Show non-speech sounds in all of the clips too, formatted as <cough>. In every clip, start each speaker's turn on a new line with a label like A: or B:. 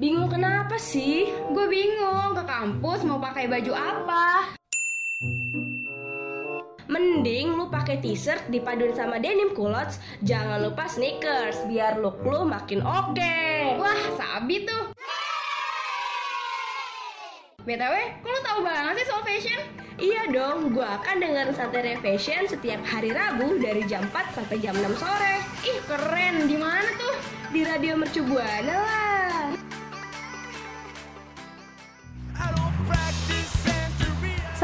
A: Bingung kenapa sih?
B: Gue bingung ke kampus mau pakai baju apa.
A: Mending lu pakai t-shirt dipaduin sama denim culottes, jangan lupa sneakers biar look lu makin oke.
B: Wah, sabi tuh. BTW, kok lu tahu banget sih soal fashion?
A: Iya dong, gua akan dengerin Santai Fashion setiap hari Rabu dari jam 4 sampai jam 6 sore.
B: Ih, keren. Di mana tuh?
A: Di Radio Mercu Buana lah.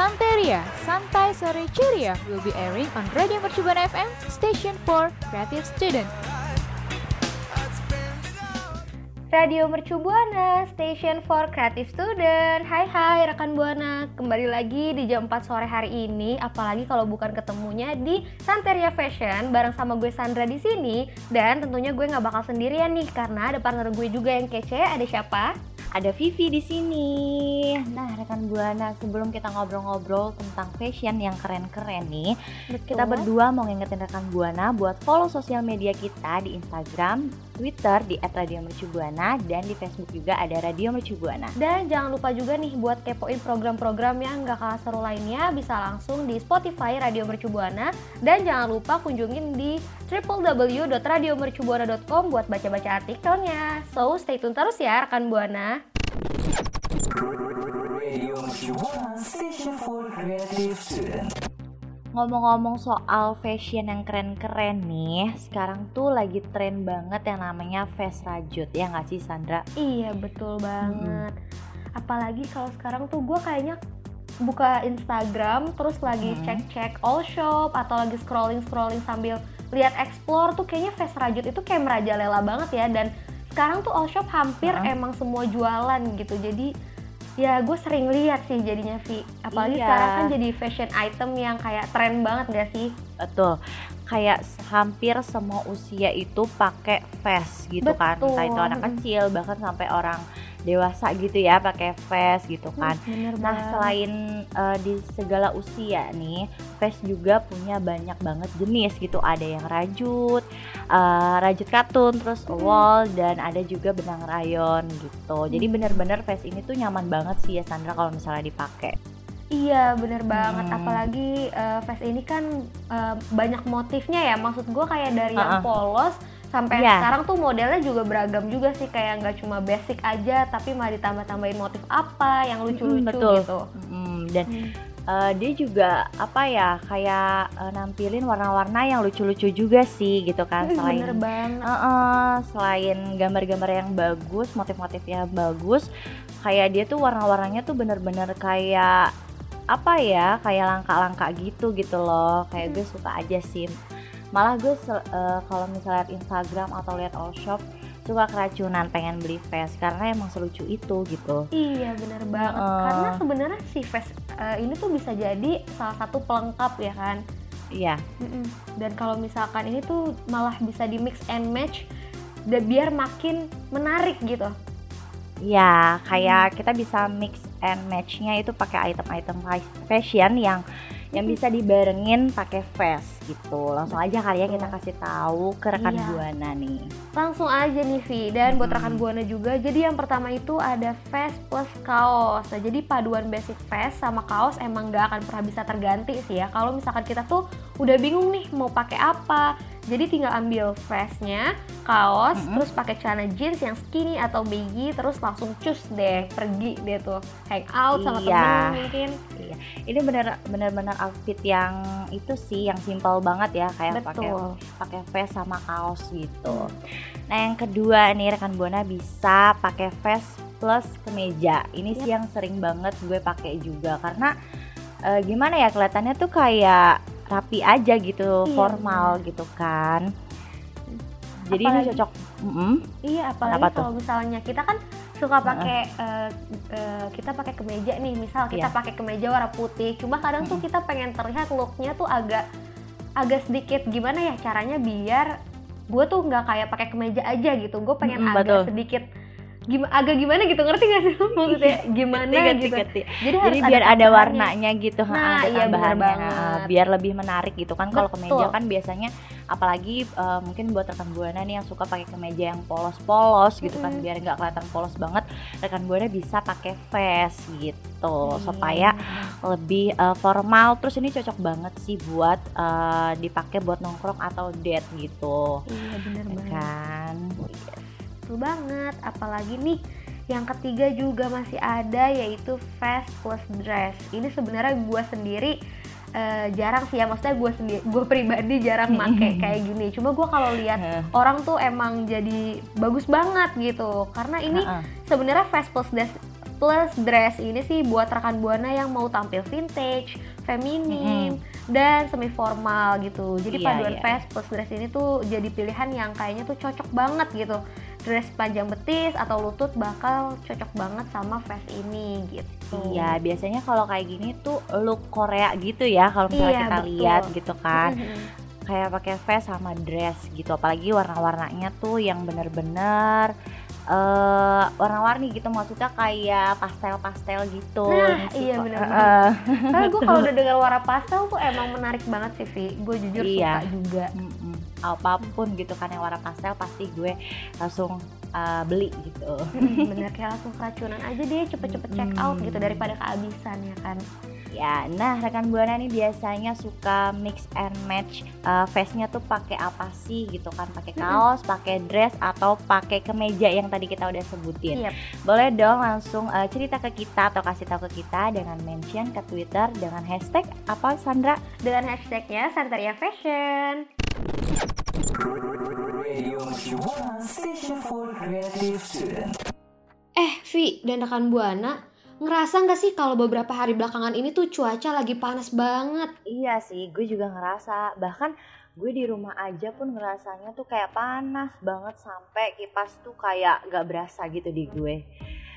C: Santeria, Santai Sore Ceria will be airing on Radio Mercubuana FM, station for creative student.
D: Radio Mercu Buana, station for creative student. Hai hai rekan Buana, kembali lagi di jam 4 sore hari ini, apalagi kalau bukan ketemunya di Santeria Fashion bareng sama gue Sandra di sini dan tentunya gue nggak bakal sendirian nih karena ada partner gue juga yang kece, ada siapa?
E: Ada Vivi di sini. Nah, rekan Buana, sebelum kita ngobrol-ngobrol tentang fashion yang keren-keren nih,
D: Betul.
E: kita berdua mau ngingetin rekan Buana buat follow sosial media kita di Instagram, Twitter di @radiomercubuana dan di Facebook juga ada Radio Mercubuana.
D: Dan jangan lupa juga nih buat kepoin program-program yang gak kalah seru lainnya bisa langsung di Spotify Radio Mercu Buana dan jangan lupa kunjungin di www.radiomercubuana.com buat baca-baca artikelnya. So stay tune terus ya rekan Buana.
E: Ngomong-ngomong soal fashion yang keren-keren nih, sekarang tuh lagi tren banget yang namanya fast rajut, ya nggak sih Sandra?
D: Iya betul banget. Apalagi kalau sekarang tuh gue kayaknya buka Instagram terus lagi
E: Hmm.
D: cek-cek all shop atau lagi scrolling-scrolling sambil lihat explore tuh kayaknya fast rajut itu kayak merajalela banget ya dan sekarang tuh all shop hampir
E: Heeh.
D: emang semua jualan gitu jadi ya gue sering lihat sih jadinya Vi apalagi
E: Iya.
D: sekarang kan jadi fashion item yang kayak tren banget gak sih
E: Betul. Kayak hampir semua usia itu pakai vest gitu kan.
D: Betul.
E: Entah itu anak kecil bahkan sampai orang dewasa gitu ya pakai vest gitu kan.
D: bener
E: Nah,
D: banget.
E: selain eh, di segala usia nih, vest juga punya banyak banget jenis gitu. Ada yang rajut, eh, rajut katun, terus wall dan ada juga benang rayon gitu. Jadi bener-bener vest ini tuh nyaman banget sih ya Sandra kalau misalnya dipakai.
D: Iya bener banget,
E: Hmm.
D: apalagi uh, vest ini kan uh, banyak motifnya ya. Maksud gue kayak dari yang
E: Uh-uh.
D: polos sampai
E: Iya.
D: sekarang tuh modelnya juga beragam juga sih. Kayak nggak cuma basic aja, tapi malah ditambah-tambahin motif apa yang lucu-lucu
E: betul.
D: gitu.
E: Mm, dan
D: Hmm.
E: eh, dia juga apa ya kayak eh, nampilin warna-warna yang lucu-lucu juga sih gitu kan selain
D: banget.
E: Heeh, selain gambar-gambar yang bagus, motif-motifnya bagus, kayak dia tuh warna-warnanya tuh bener-bener kayak apa ya, kayak langka-langka gitu gitu loh. Kayak gue suka aja sih. Malah gue eh, kalau misalnya liat Instagram atau lihat all shop suka keracunan pengen beli vest karena emang selucu itu gitu.
D: Iya bener banget.
E: Heeh.
D: Karena sebenarnya si vest uh, ini tuh bisa jadi salah satu pelengkap ya kan.
E: Iya,
D: Mm-mm. Dan kalau misalkan ini tuh malah bisa di mix and match, dan biar makin menarik gitu.
E: iya kayak kita bisa mix and match-nya itu pakai item-item fa- fashion yang yang bisa dibarengin pakai vest gitu. Langsung aja kali ya kita kasih tahu ke rekan
D: Iya.
E: Buana nih.
D: Langsung aja nih Vi, dan buat rekan Buana juga. Jadi yang pertama itu ada vest plus kaos. Nah, jadi paduan basic vest sama kaos emang gak akan pernah bisa terganti sih ya. Kalau misalkan kita tuh udah bingung nih mau pakai apa, jadi tinggal ambil vestnya, kaos,
E: Mm-mm.
D: terus pakai celana jeans yang skinny atau baggy, terus langsung cus deh pergi deh tuh hang out sama
E: Iya.
D: temen mungkin.
E: Iya. Ini bener bener-bener outfit yang itu sih yang simpel banget ya kayak pakai pakai vest sama kaos gitu. Nah, yang kedua nih rekan Buana bisa pakai vest plus kemeja. Ini sih yang sering banget gue pakai juga karena eh, gimana ya kelihatannya tuh kayak rapi aja gitu,
D: Iya,
E: formal gitu kan. Jadi ini
D: Apalagi-
E: cocok. Mm-mm.
D: Iya, apalagi
E: Kenapa tuh?
D: kalau misalnya kita kan suka pakai eh, eh, kita pakai kemeja nih, misal kita
E: Iya.
D: pakai kemeja warna putih. Cuma kadang tuh kita pengen terlihat looknya tuh agak agak sedikit gimana ya caranya biar gue tuh nggak kayak pakai kemeja aja gitu. Gue pengen
E: Mm-mm,
D: agak
E: betul.
D: sedikit gimana agak gimana gitu ngerti gak sih <laughs> maksudnya gimana
E: Ngerti,
D: gitu.
E: ngerti.
D: Jadi, harus
E: Jadi biar ada
D: tambahannya.
E: warnanya gitu,
D: Nah,
E: ada
D: iya,
E: tambahannya. Nah, biar lebih menarik gitu kan. Kalau kemeja kan biasanya apalagi uh, mungkin buat rekan buana nih yang suka pakai kemeja yang polos-polos gitu kan biar nggak kelihatan polos banget rekan buana bisa pakai vest gitu supaya lebih uh, formal terus ini cocok banget sih buat uh, dipakai buat nongkrong atau date gitu
D: Iya bener
E: ya
D: banget.
E: kan
D: Betul banget. Apalagi nih yang ketiga juga masih ada yaitu fast plus dress. Ini sebenarnya gue sendiri eh, jarang sih ya maksudnya gue sendiri gue pribadi jarang make <laughs> kayak gini. Cuma gue kalau lihat orang tuh emang jadi bagus banget gitu. Karena ini sebenarnya fast plus dress plus dress ini sih buat rekan buana yang mau tampil vintage, feminim, dan semi formal gitu. Jadi
E: Iya,
D: paduan
E: iya.
D: fast plus dress ini tuh jadi pilihan yang kayaknya tuh cocok banget gitu. Dress panjang betis atau lutut bakal cocok banget sama vest ini gitu.
E: Iya, biasanya kalau kayak gini tuh look Korea gitu ya kalau misalnya
D: Iya,
E: kita
D: betul.
E: lihat gitu kan. Kayak pakai vest sama dress gitu, apalagi warna-warnanya tuh yang bener-bener eh warna-warni gitu maksudnya kayak pastel-pastel gitu.
D: Nah,
E: sih
D: iya banget.
E: eh.
D: Karena gue <laughs> kalau udah dengar warna pastel tuh emang menarik banget sih, Vi. Gue jujur
E: Iya.
D: suka juga.
E: Mm-mm. Apa pun gitu kan yang warna pastel pasti gue langsung uh, beli gitu.
D: Mm, <laughs> Bener kayak langsung keracunan aja deh, cepet-cepet check out gitu
E: Hmm.
D: daripada kehabisan ya kan.
E: Ya, nah rekan buana nih biasanya suka mix and match uh, vestnya tuh pakai apa sih gitu kan? Pakai kaos, pakai dress atau pakai kemeja yang tadi kita udah sebutin.
D: Yep.
E: Boleh dong langsung uh, cerita ke kita atau kasih tahu ke kita dengan mention ke Twitter dengan hashtag apa Sandra?
D: Dengan hashtagnya Santeria Fashion. Eh, Vi dan rekan Buana, ngerasa nggak sih kalau beberapa hari belakangan ini tuh cuaca lagi panas banget?
E: Iya sih, gue juga ngerasa. Bahkan gue di rumah aja pun ngerasanya tuh kayak panas banget sampai kipas tuh kayak gak berasa gitu di gue.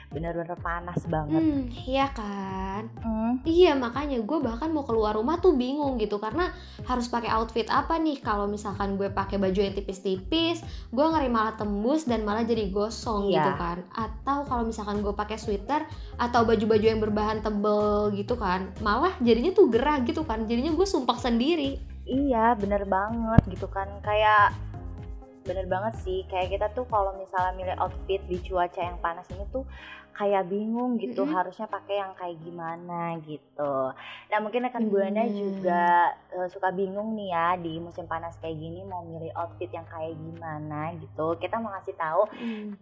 E: Bener-bener panas banget.
D: Hmm, iya kan?
E: Hmm.
D: Iya, makanya gue bahkan mau keluar rumah tuh bingung gitu karena harus pakai outfit apa nih kalau misalkan gue pakai baju yang tipis-tipis, gue ngeri malah tembus dan malah jadi gosong
E: Iya.
D: gitu kan. Atau kalau misalkan gue pakai sweater atau baju-baju yang berbahan tebel gitu kan, malah jadinya tuh gerah gitu kan. Jadinya gue sumpah sendiri.
E: Iya, bener banget gitu kan. Kayak bener banget sih. Kayak kita tuh kalau misalnya milih outfit di cuaca yang panas ini tuh kayak bingung gitu
D: Mm-mm.
E: harusnya pakai yang kayak gimana gitu. Nah mungkin rekan buana
D: Bener.
E: juga eh, suka bingung nih ya di musim panas kayak gini mau milih outfit yang kayak gimana gitu. Kita mau ngasih tahu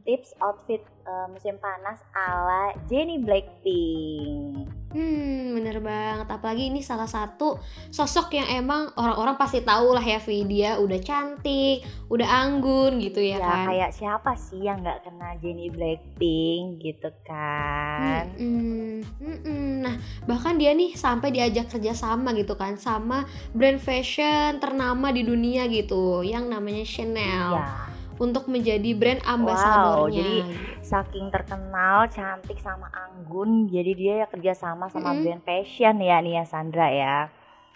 E: tips outfit eh, musim panas ala Jennie Blackpink.
D: Hmm, bener banget. Apalagi ini salah satu sosok yang emang orang-orang pasti tahu lah ya, Vi. Dia udah cantik, udah anggun gitu ya,
E: Ya,
D: kan.
E: kayak siapa sih yang nggak kenal Jennie Blackpink gitu kan?
D: Mm-mm, mm-mm. Nah, bahkan dia nih sampai diajak kerja sama gitu kan sama brand fashion ternama di dunia gitu, yang namanya Chanel
E: Iya.
D: Untuk menjadi brand ambasadornya.
E: jadi- Saking terkenal, cantik sama anggun, jadi dia ya kerja sama sama
D: Mm-mm.
E: brand fashion ya nih ya Sandra ya.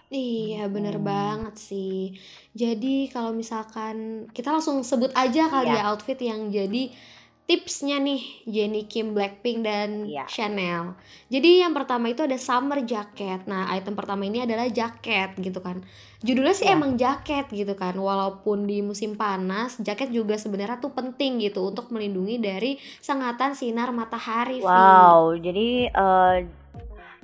D: Iya, bener
E: Hmm.
D: banget sih. Jadi kalau misalkan kita langsung sebut aja kali
E: Iya.
D: ya outfit yang jadi tipsnya nih Jennie Kim Blackpink dan
E: Iya.
D: Chanel. Jadi yang pertama itu ada summer jacket. Nah, item pertama ini adalah jaket gitu kan. Judulnya sih
E: Iya.
D: emang jaket gitu kan. Walaupun di musim panas, jaket juga sebenarnya tuh penting gitu untuk melindungi dari sengatan sinar matahari.
E: Wow, jadi eh,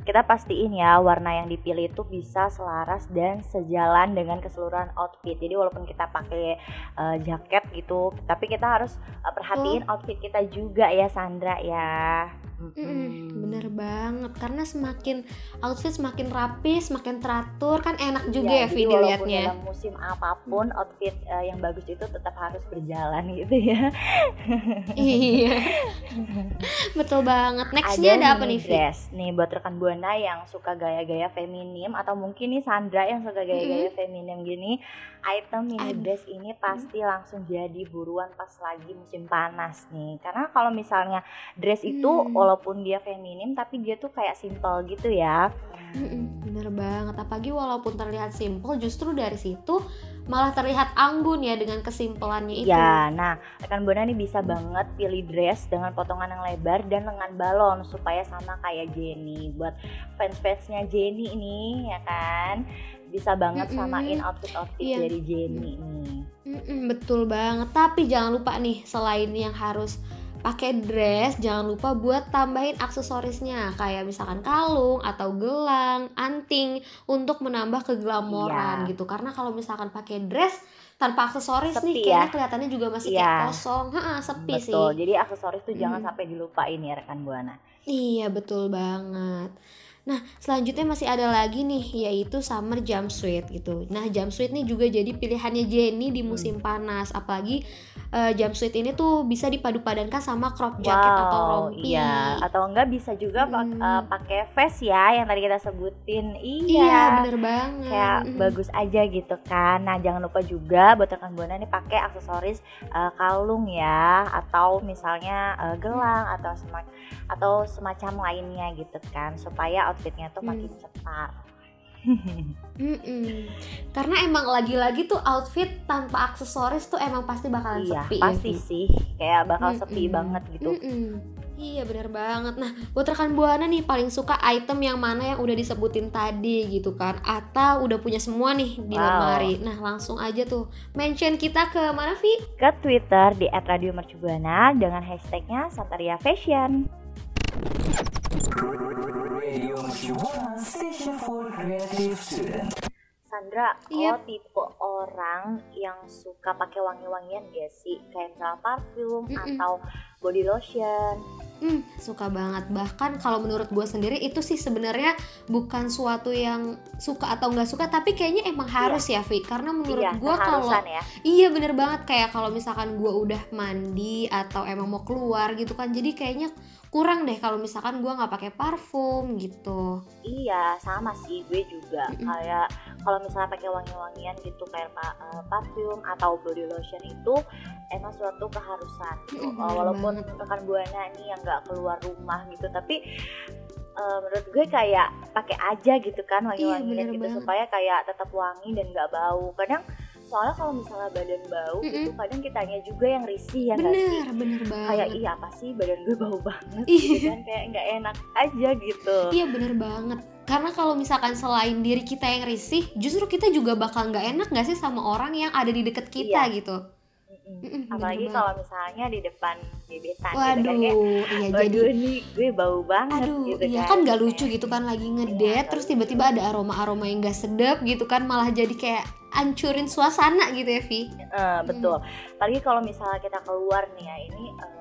E: kita pastiin ya warna yang dipilih itu bisa selaras dan sejalan dengan keseluruhan outfit. Jadi walaupun kita pakai eh, jaket gitu, tapi kita harus eh, perhatiin outfit kita juga ya Sandra ya.
D: Mm-mm,
E: Mm-mm.
D: bener banget karena semakin outfit semakin rapi semakin teratur kan enak juga ya,
E: jadi
D: Vi
E: walaupun
D: dilihatnya
E: dalam musim apa pun outfit eh, yang bagus itu tetap harus berjalan <laughs> gitu ya.
D: iya <laughs> betul banget. Nextnya ada, apa
E: mini
D: nih
E: dress nih buat rekan buana yang suka gaya-gaya feminim atau mungkin nih Sandra yang suka gaya-gaya feminim gini item mini
D: Aduh.
E: dress ini pasti langsung jadi buruan pas lagi musim panas nih. Karena kalau misalnya dress itu
D: Hmm.
E: walaupun dia feminim tapi dia tuh kayak simple gitu ya.
D: Bener banget. Apalagi walaupun terlihat simple justru dari situ malah terlihat anggun ya dengan kesimpelannya itu
E: Ya, nah rekan buana nih bisa banget pilih dress dengan potongan yang lebar dan lengan balon supaya sama kayak Jenny. Buat fans-fansnya Jenny ini ya kan. bisa banget
D: Mm-mm.
E: samain outfit-outfit
D: Iya.
E: dari Jenny nih.
D: Mm-mm, betul banget. Tapi jangan lupa nih, selain yang harus pakai dress, jangan lupa buat tambahin aksesorisnya kayak misalkan kalung atau gelang, anting untuk menambah keglamoran
E: Iya.
D: gitu. Karena kalau misalkan pakai dress tanpa aksesoris
E: Sepi
D: nih,
E: ya.
D: kayaknya kelihatannya juga masih kayak
E: Iya.
D: kosong, Ha-ha, sepi sih.
E: Betul. Jadi aksesoris tuh jangan
D: Mm.
E: sampai dilupain ya rekan buana.
D: Iya betul banget. Nah selanjutnya masih ada lagi nih yaitu summer jumpsuit gitu. Nah jumpsuit nih juga jadi pilihannya Jenny di musim panas. Apalagi eh, jumpsuit ini tuh bisa dipadu-padankan sama crop jacket atau rompi.
E: iya. Atau enggak bisa juga pak-
D: Mm.
E: eh, pakai vest ya yang tadi kita sebutin.
D: Iya
E: Iya.
D: bener banget.
E: kayak
D: Mm.
E: bagus aja gitu kan. Nah, jangan lupa juga buat rekan buana nih pakai aksesoris eh, kalung ya atau misalnya eh, gelang atau sema- atau semacam lainnya gitu kan supaya outfitnya tuh
D: Hmm.
E: makin cepat.
D: Mm-mm. Karena emang lagi-lagi tuh outfit tanpa aksesoris tuh emang pasti bakalan
E: iya,
D: sepi
E: pasti
D: ya,
E: sih. Kayak bakal sepi
D: Mm-mm.
E: banget gitu.
D: Mm-mm. Iya bener banget. Nah buat rekan buana nih paling suka item yang mana yang udah disebutin tadi gitu kan? Atau udah punya semua nih di
E: Wow.
D: lemari. Nah langsung aja tuh mention kita ke mana Vi?
E: Ke Twitter di @radiomercubuana dengan hashtagnya Santaria Fashion.
F: Radio Mercubuana Station for Creative Student.
E: Sandra,
D: Iya.
E: lo tipe orang yang suka pakai wangi-wangian gak sih? Kayak misalnya parfum
D: Mm-mm.
E: atau body lotion?
D: Hmm, suka banget. Bahkan kalau menurut gue sendiri itu sih sebenarnya bukan suatu yang suka atau nggak suka, tapi kayaknya emang harus ya Vi. Karena menurut
E: iya,
D: gue kalau
E: ya.
D: Iya bener banget kayak kalau misalkan gue udah mandi atau emang mau keluar gitu kan jadi kayaknya kurang deh kalau misalkan gue nggak pakai parfum gitu.
E: Iya, sama sih gue juga.
D: Mm-mm.
E: Kayak kalau misalnya pakai wangi-wangian gitu kayak eh, parfum atau body lotion itu emang suatu keharusan gitu. Eh,
D: bener
E: walaupun rekan buana nih yang nggak keluar rumah gitu, tapi eh, menurut gue kayak pakai aja gitu kan wangi-wangian
D: Iya,
E: gitu
D: banget.
E: supaya kayak tetap wangi dan nggak bau. Kadang soalnya kalau misalnya badan bau gitu
D: Mm-mm.
E: kadang kitanya juga yang risih ya nggak sih?
D: Bener bener
E: Kayak
D: banget.
E: iya apa sih badan gue bau banget gitu kan kayak nggak enak aja gitu.
D: Iya bener banget. Karena kalau misalkan selain diri kita yang risih, justru kita juga bakal nggak enak nggak sih sama orang yang ada di deket kita
E: Iya.
D: gitu.
E: Mm-mm.
D: Mm-mm, bener
E: Apalagi kalau misalnya di depan gebetan gitu
D: Waduh,
E: kan kayak
D: iya jadi
E: nih gue bau banget
D: Aduh,
E: gitu
D: iya
E: kan.
D: kan nggak lucu gitu kan lagi
E: Iya,
D: ngedate
E: nggak
D: terus tiba-tiba ada aroma-aroma yang gak sedap gitu kan malah jadi kayak ancurin suasana gitu ya Vi.
E: Eh, betul. Apalagi kalau misalnya kita keluar nih ya ini apa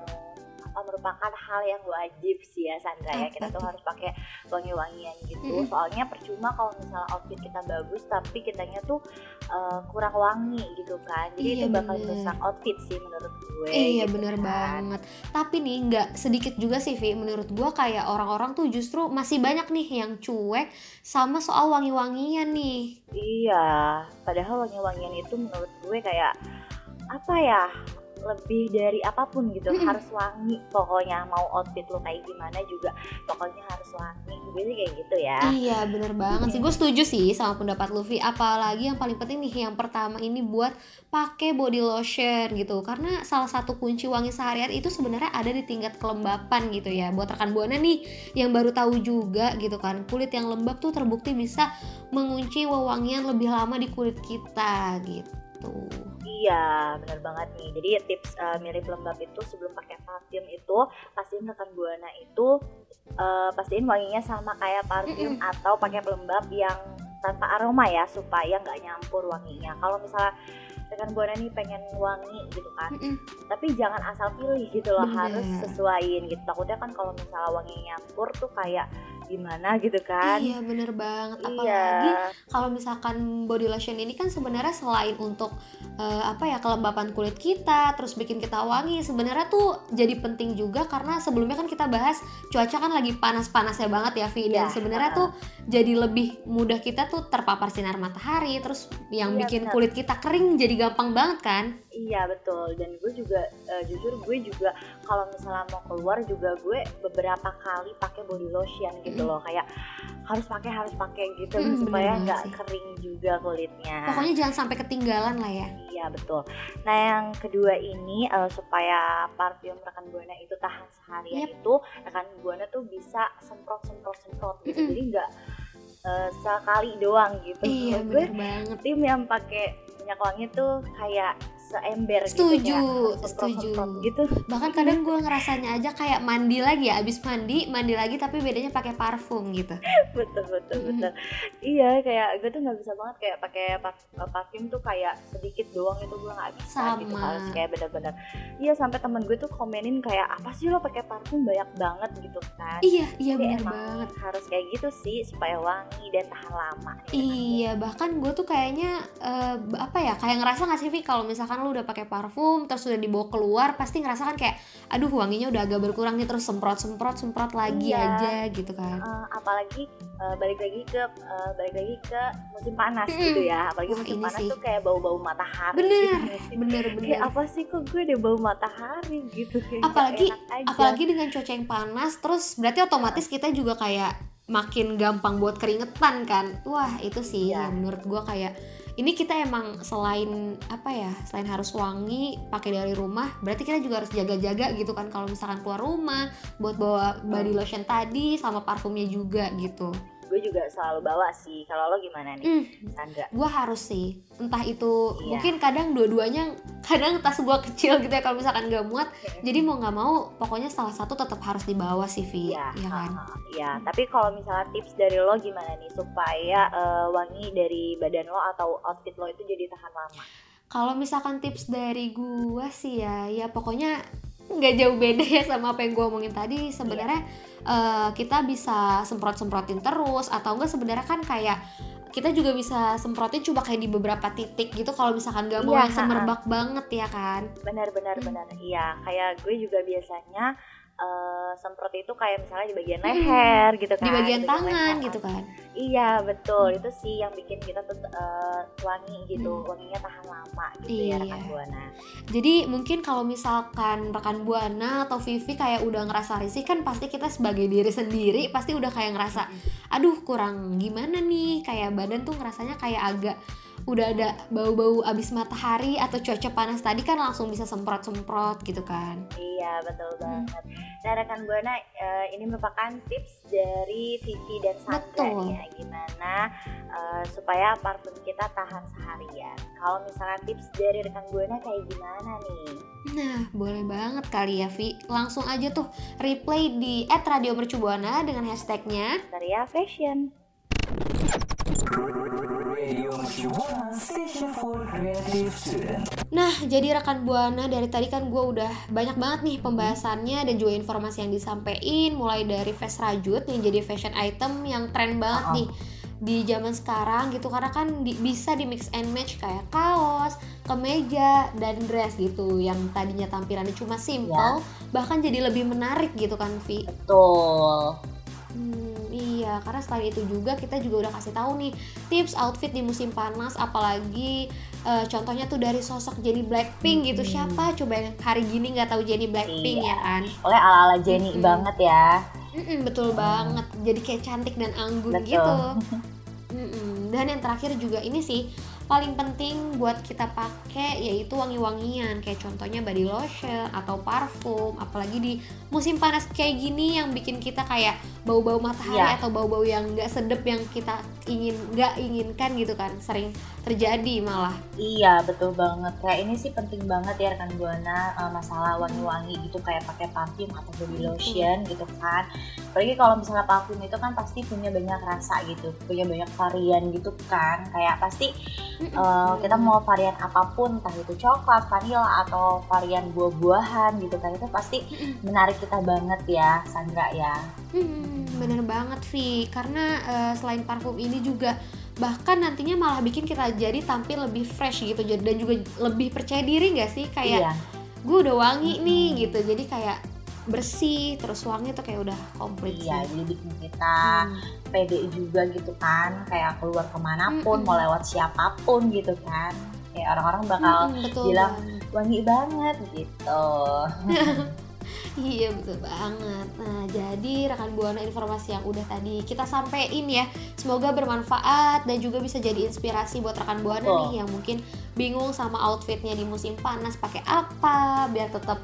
E: merupakan hal yang wajib sih ya Sandra ya. Kita tuh harus pakai wangi-wangian gitu. Soalnya percuma kalau misalnya outfit kita bagus tapi kitanya tuh eh, kurang wangi gitu kan. Jadi
D: Iya,
E: itu bakal merusak outfit sih menurut gue.
D: iya
E: gitu
D: bener
E: kan.
D: banget. Tapi nih nggak sedikit juga sih Vi menurut gua kayak orang-orang tuh justru masih banyak nih yang cuek sama soal wangi-wangian nih.
E: Iya, padahal wangi-wangian itu menurut gue kayak apa ya? Lebih dari apa pun gitu.
D: Mm-mm.
E: harus wangi pokoknya mau outfit lo kayak gimana juga pokoknya harus wangi. Sih kayak gitu ya.
D: Iya bener banget sih. Gue setuju sih sama pendapat Luffy. Apalagi yang paling penting nih yang pertama ini buat pakai body lotion gitu. Karena salah satu kunci wangi seharian itu sebenarnya ada di tingkat kelembapan gitu ya. Buat rekan buana nih yang baru tahu juga gitu kan kulit yang lembab tuh terbukti bisa mengunci wewangian lebih lama di kulit kita gitu
E: iya benar banget nih. Jadi tips eh, mirip lembab itu sebelum pakai parfum itu pastiin rekan buana itu eh, pastiin wanginya sama kayak parfum atau pakai pelembab yang tanpa aroma ya supaya nggak nyampur wanginya. Kalau misalnya rekan buana nih pengen wangi gitu kan tapi jangan asal pilih gitu loh
D: Bener.
E: harus sesuaiin gitu. Takutnya kan kalau misalnya wangi nyampur tuh kayak gimana gitu kan.
D: Iya bener banget. Apalagi
E: iya
D: kalau misalkan body lotion ini kan sebenarnya selain untuk eh, apa ya kelembapan kulit kita terus bikin kita wangi sebenarnya tuh jadi penting juga karena sebelumnya kan kita bahas cuaca kan lagi panas-panasnya banget ya Vi dan
E: Iya,
D: sebenarnya tuh jadi lebih mudah kita tuh terpapar sinar matahari terus yang
E: Iya,
D: bikin
E: benar.
D: kulit kita kering jadi gampang banget kan?
E: Iya betul. Dan gue juga eh, jujur gue juga kalau misalnya mau keluar juga gue beberapa kali pakai body lotion gitu loh kayak harus pakai harus pakai gitu
D: Mm,
E: supaya nggak kering juga kulitnya
D: pokoknya jangan sampai ketinggalan lah ya
E: Iya betul. Nah yang kedua ini eh, supaya parfum rekan buana itu tahan seharian
D: Yep.
E: itu rekan buana tuh bisa semprot semprot semprot gitu. Jadi nggak eh, sekali doang gitu.
D: Iya,
E: gue
D: banget.
E: tim yang pakai minyak wangi tuh kayak seember
D: Setuju,
E: gitu kayak
D: setuju.
E: gitu.
D: Bahkan kadang gue ngerasanya aja kayak mandi lagi ya, abis mandi, mandi lagi tapi bedanya pakai parfum gitu. <laughs>
E: betul betul
D: Mm.
E: betul. Iya kayak gue tuh nggak bisa banget kayak pakai par- parfum tuh kayak sedikit doang itu gue nggak bisa gitu
D: Sama.
E: harus kayak bener-bener. Iya sampai temen gue tuh komenin kayak apa sih lo pakai parfum banyak banget gitu kan.
D: Iya, iya
E: emang
D: banget.
E: harus kayak gitu sih supaya wangi dan tahan lama.
D: Iya, bahkan gue tuh kayaknya eh, apa ya, kayak ngerasa nggak sih Vi kalau misalkan lu udah pakai parfum terus udah dibawa keluar, pasti ngerasa kan kayak, aduh wanginya udah agak berkurang nih terus semprot semprot semprot lagi
E: Iya.
D: aja gitu kan.
E: Eh, apalagi eh, balik lagi ke eh, balik lagi ke musim panas
D: Mm-mm.
E: gitu ya apalagi
D: Wah,
E: musim panas
D: sih.
E: tuh kayak bau-bau matahari
D: Bener,
E: gitu sih?
D: bener
E: kayak
D: bener.
E: apa sih kok gue ada bau matahari gitu kayak
D: Apalagi-. Apalagi dengan cuaca yang panas, terus berarti otomatis kita juga kayak makin gampang buat keringetan kan. Wah itu sih
E: Iya.
D: yang menurut gue kayak ini kita emang selain apa ya selain harus wangi pakai dari rumah berarti kita juga harus jaga-jaga gitu kan. Kalau misalkan keluar rumah buat bawa body lotion tadi sama parfumnya juga gitu
E: gue juga selalu bawa sih kalau lo gimana nih
D: Hmm.
E: Sandra
D: gue harus sih entah itu
E: Iya.
D: mungkin kadang dua-duanya <laughs> kadang tas gue kecil gitu ya kalau misalkan gak muat jadi mau nggak mau pokoknya salah satu tetap harus dibawa sih Vi
E: Iya,
D: ya kan
E: ha-ha. Iya, tapi kalau misalnya tips dari lo gimana nih supaya eh, wangi dari badan lo atau outfit lo itu jadi tahan lama?
D: Kalau misalkan tips dari gua sih ya, ya pokoknya nggak jauh beda ya sama apa yang gua omongin tadi. Sebenarnya eh, kita bisa semprot-semprotin terus atau enggak sebenarnya kan kayak kita juga bisa semprotin coba kayak di beberapa titik gitu kalau misalkan gak mau
E: Iya,
D: yang semerbak banget ya kan.
E: Benar benar
D: Hmm.
E: benar. Iya, kayak gue juga biasanya eh, semprot itu kayak misalnya di bagian
D: Hmm.
E: leher gitu kan.
D: Di bagian tangan
E: leher.
D: gitu kan.
E: Iya, betul. Itu sih yang bikin kita tuh eh, wangi gitu.
D: Hmm.
E: Wanginya tahan lama gitu ya
D: Iya.
E: rekan Buana.
D: Jadi mungkin kalau misalkan rekan Buana atau Vivi kayak udah ngerasa risih kan pasti kita sebagai diri sendiri pasti udah kayak ngerasa aduh kurang gimana nih kayak badan tuh ngerasanya kayak agak udah ada bau-bau abis matahari atau cuaca panas tadi kan langsung bisa semprot-semprot gitu kan.
E: Iya, betul
D: Hmm.
E: banget. Nah, rekan Buana, eh, ini merupakan tips dari Vivi dan Sandra
D: Betul.
E: ya, gimana eh, supaya parfum kita tahan seharian. Kalau misalnya tips dari rekan Buana kayak gimana nih?
D: Nah, boleh banget kali ya Vi. Langsung aja tuh replay di @radiomercubuana dengan hashtagnya
E: Ria Fashion.
D: Nah, jadi rekan Buana dari tadi kan gue udah banyak banget nih pembahasannya dan juga informasi yang disampaikan mulai dari face rajut yang jadi fashion item yang tren banget nih di zaman sekarang gitu karena kan di- bisa di mix and match kayak kaos, kemeja dan dress gitu yang tadinya tampilannya cuma simple bahkan jadi lebih menarik gitu kan Vi.
E: Betul.
D: Hmm, iya, karena selain itu juga kita juga udah kasih tahu nih tips outfit di musim panas, apalagi eh, contohnya tuh dari sosok Jennie Blackpink gitu.
E: Hmm.
D: Siapa coba yang hari gini nggak tahu Jennie Blackpink
E: Iya.
D: ya kan?
E: Oleh ala-ala Jenny
D: Mm-mm.
E: banget ya.
D: Mm-mm, betul banget, jadi kayak cantik dan anggun
E: Betul.
D: gitu. <laughs> Mm-mm. Dan yang terakhir juga ini sih paling penting buat kita pakai yaitu wangi-wangian kayak contohnya body lotion atau parfum apalagi di musim panas kayak gini yang bikin kita kayak bau-bau matahari
E: Iya.
D: atau bau-bau yang nggak sedep yang kita ingin nggak inginkan gitu kan sering terjadi malah
E: Iya betul banget. Kayak ini sih penting banget ya rekan buana eh, masalah wangi-wangi gitu kayak pakai parfum atau body lotion gitu kan. Apalagi kalau misalnya parfum itu kan pasti punya banyak rasa gitu, punya banyak varian gitu kan. Kayak pasti eh, kita mau varian apa pun, entah itu coklat, vanilla atau varian buah-buahan gitu kan itu pasti menarik kita banget ya Sandra ya.
D: Hmm, bener banget Vi. Karena eh, selain parfum ini juga bahkan nantinya malah bikin kita jadi tampil lebih fresh gitu dan juga lebih percaya diri nggak sih? Kayak
E: Iya.
D: gue udah wangi nih gitu. Jadi kayak bersih terus wangi tuh kayak udah komplit
E: Iya,
D: sih
E: jadi bikin kita
D: Hmm.
E: pede juga gitu kan kayak keluar ke mana pun
D: Mm-mm.
E: mau lewat siapa pun gitu kan kayak orang-orang bakal
D: Mm-mm, betul
E: bilang,
D: banget.
E: wangi banget gitu <laughs>
D: Iya betul banget. Nah jadi rekan buana informasi yang udah tadi kita sampein ya, semoga bermanfaat dan juga bisa jadi inspirasi buat rekan buana
E: Betul.
D: nih yang mungkin bingung sama outfitnya di musim panas pakai apa biar tetap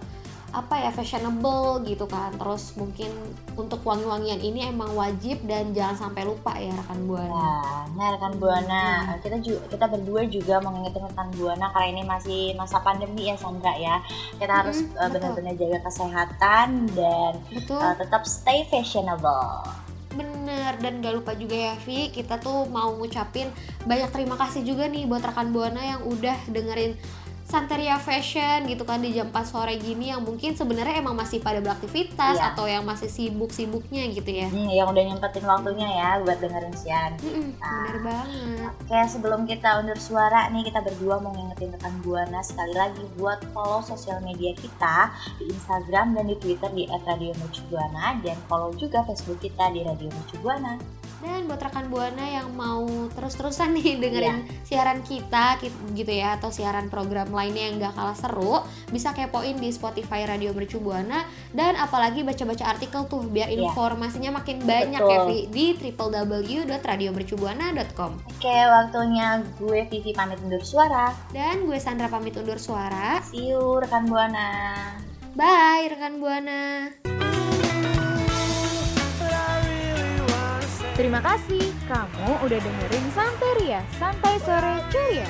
D: apa ya fashionable gitu kan terus mungkin untuk wangi-wangian ini emang wajib dan jangan sampai lupa ya rekan buana
E: Nah, nah rekan Buana, kita juga kita berdua juga mau ngingetin rekan Buana karena ini masih masa pandemi ya Sandra ya. Kita harus uh,
D: betul.
E: benar-benar jaga kesehatan dan
D: betul
E: uh, tetap stay fashionable.
D: Bener, dan gak lupa juga ya Vi, kita tuh mau ngucapin banyak terima kasih juga nih buat rekan Buana yang udah dengerin Santeria Fashion gitu kan di jam 4 sore gini yang mungkin sebenarnya emang masih pada beraktivitas
E: Iya.
D: atau yang masih sibuk-sibuknya gitu ya.
E: Hmm, yang udah nyempetin waktunya ya buat dengerin siaran.
D: Mm-mm, bener banget.
E: Oke, sebelum kita undur suara nih, kita berdua mau ngingetin rekan Buana sekali lagi buat follow sosial media kita di Instagram dan di Twitter di @radiomercubuana dan follow juga Facebook kita di Radio Mercu Buana.
D: Dan buat rekan Buana yang mau terus-terusan nih dengerin siaran kita ki- gitu ya atau siaran program lainnya yang gak kalah seru, bisa kepoin di Spotify Radio Mercu Buana dan apalagi baca-baca artikel tuh biar
E: Iya.
D: informasinya makin banyak
E: Betul.
D: ya Vi di www.radiomercubuana.com.
E: Oke, waktunya gue Vivi pamit undur suara.
D: Dan gue Sandra pamit undur suara.
E: See you rekan Buana.
D: Bye rekan Buana.
C: Terima kasih. Kamu udah dengerin Santeria, Santai Sore. Ceria.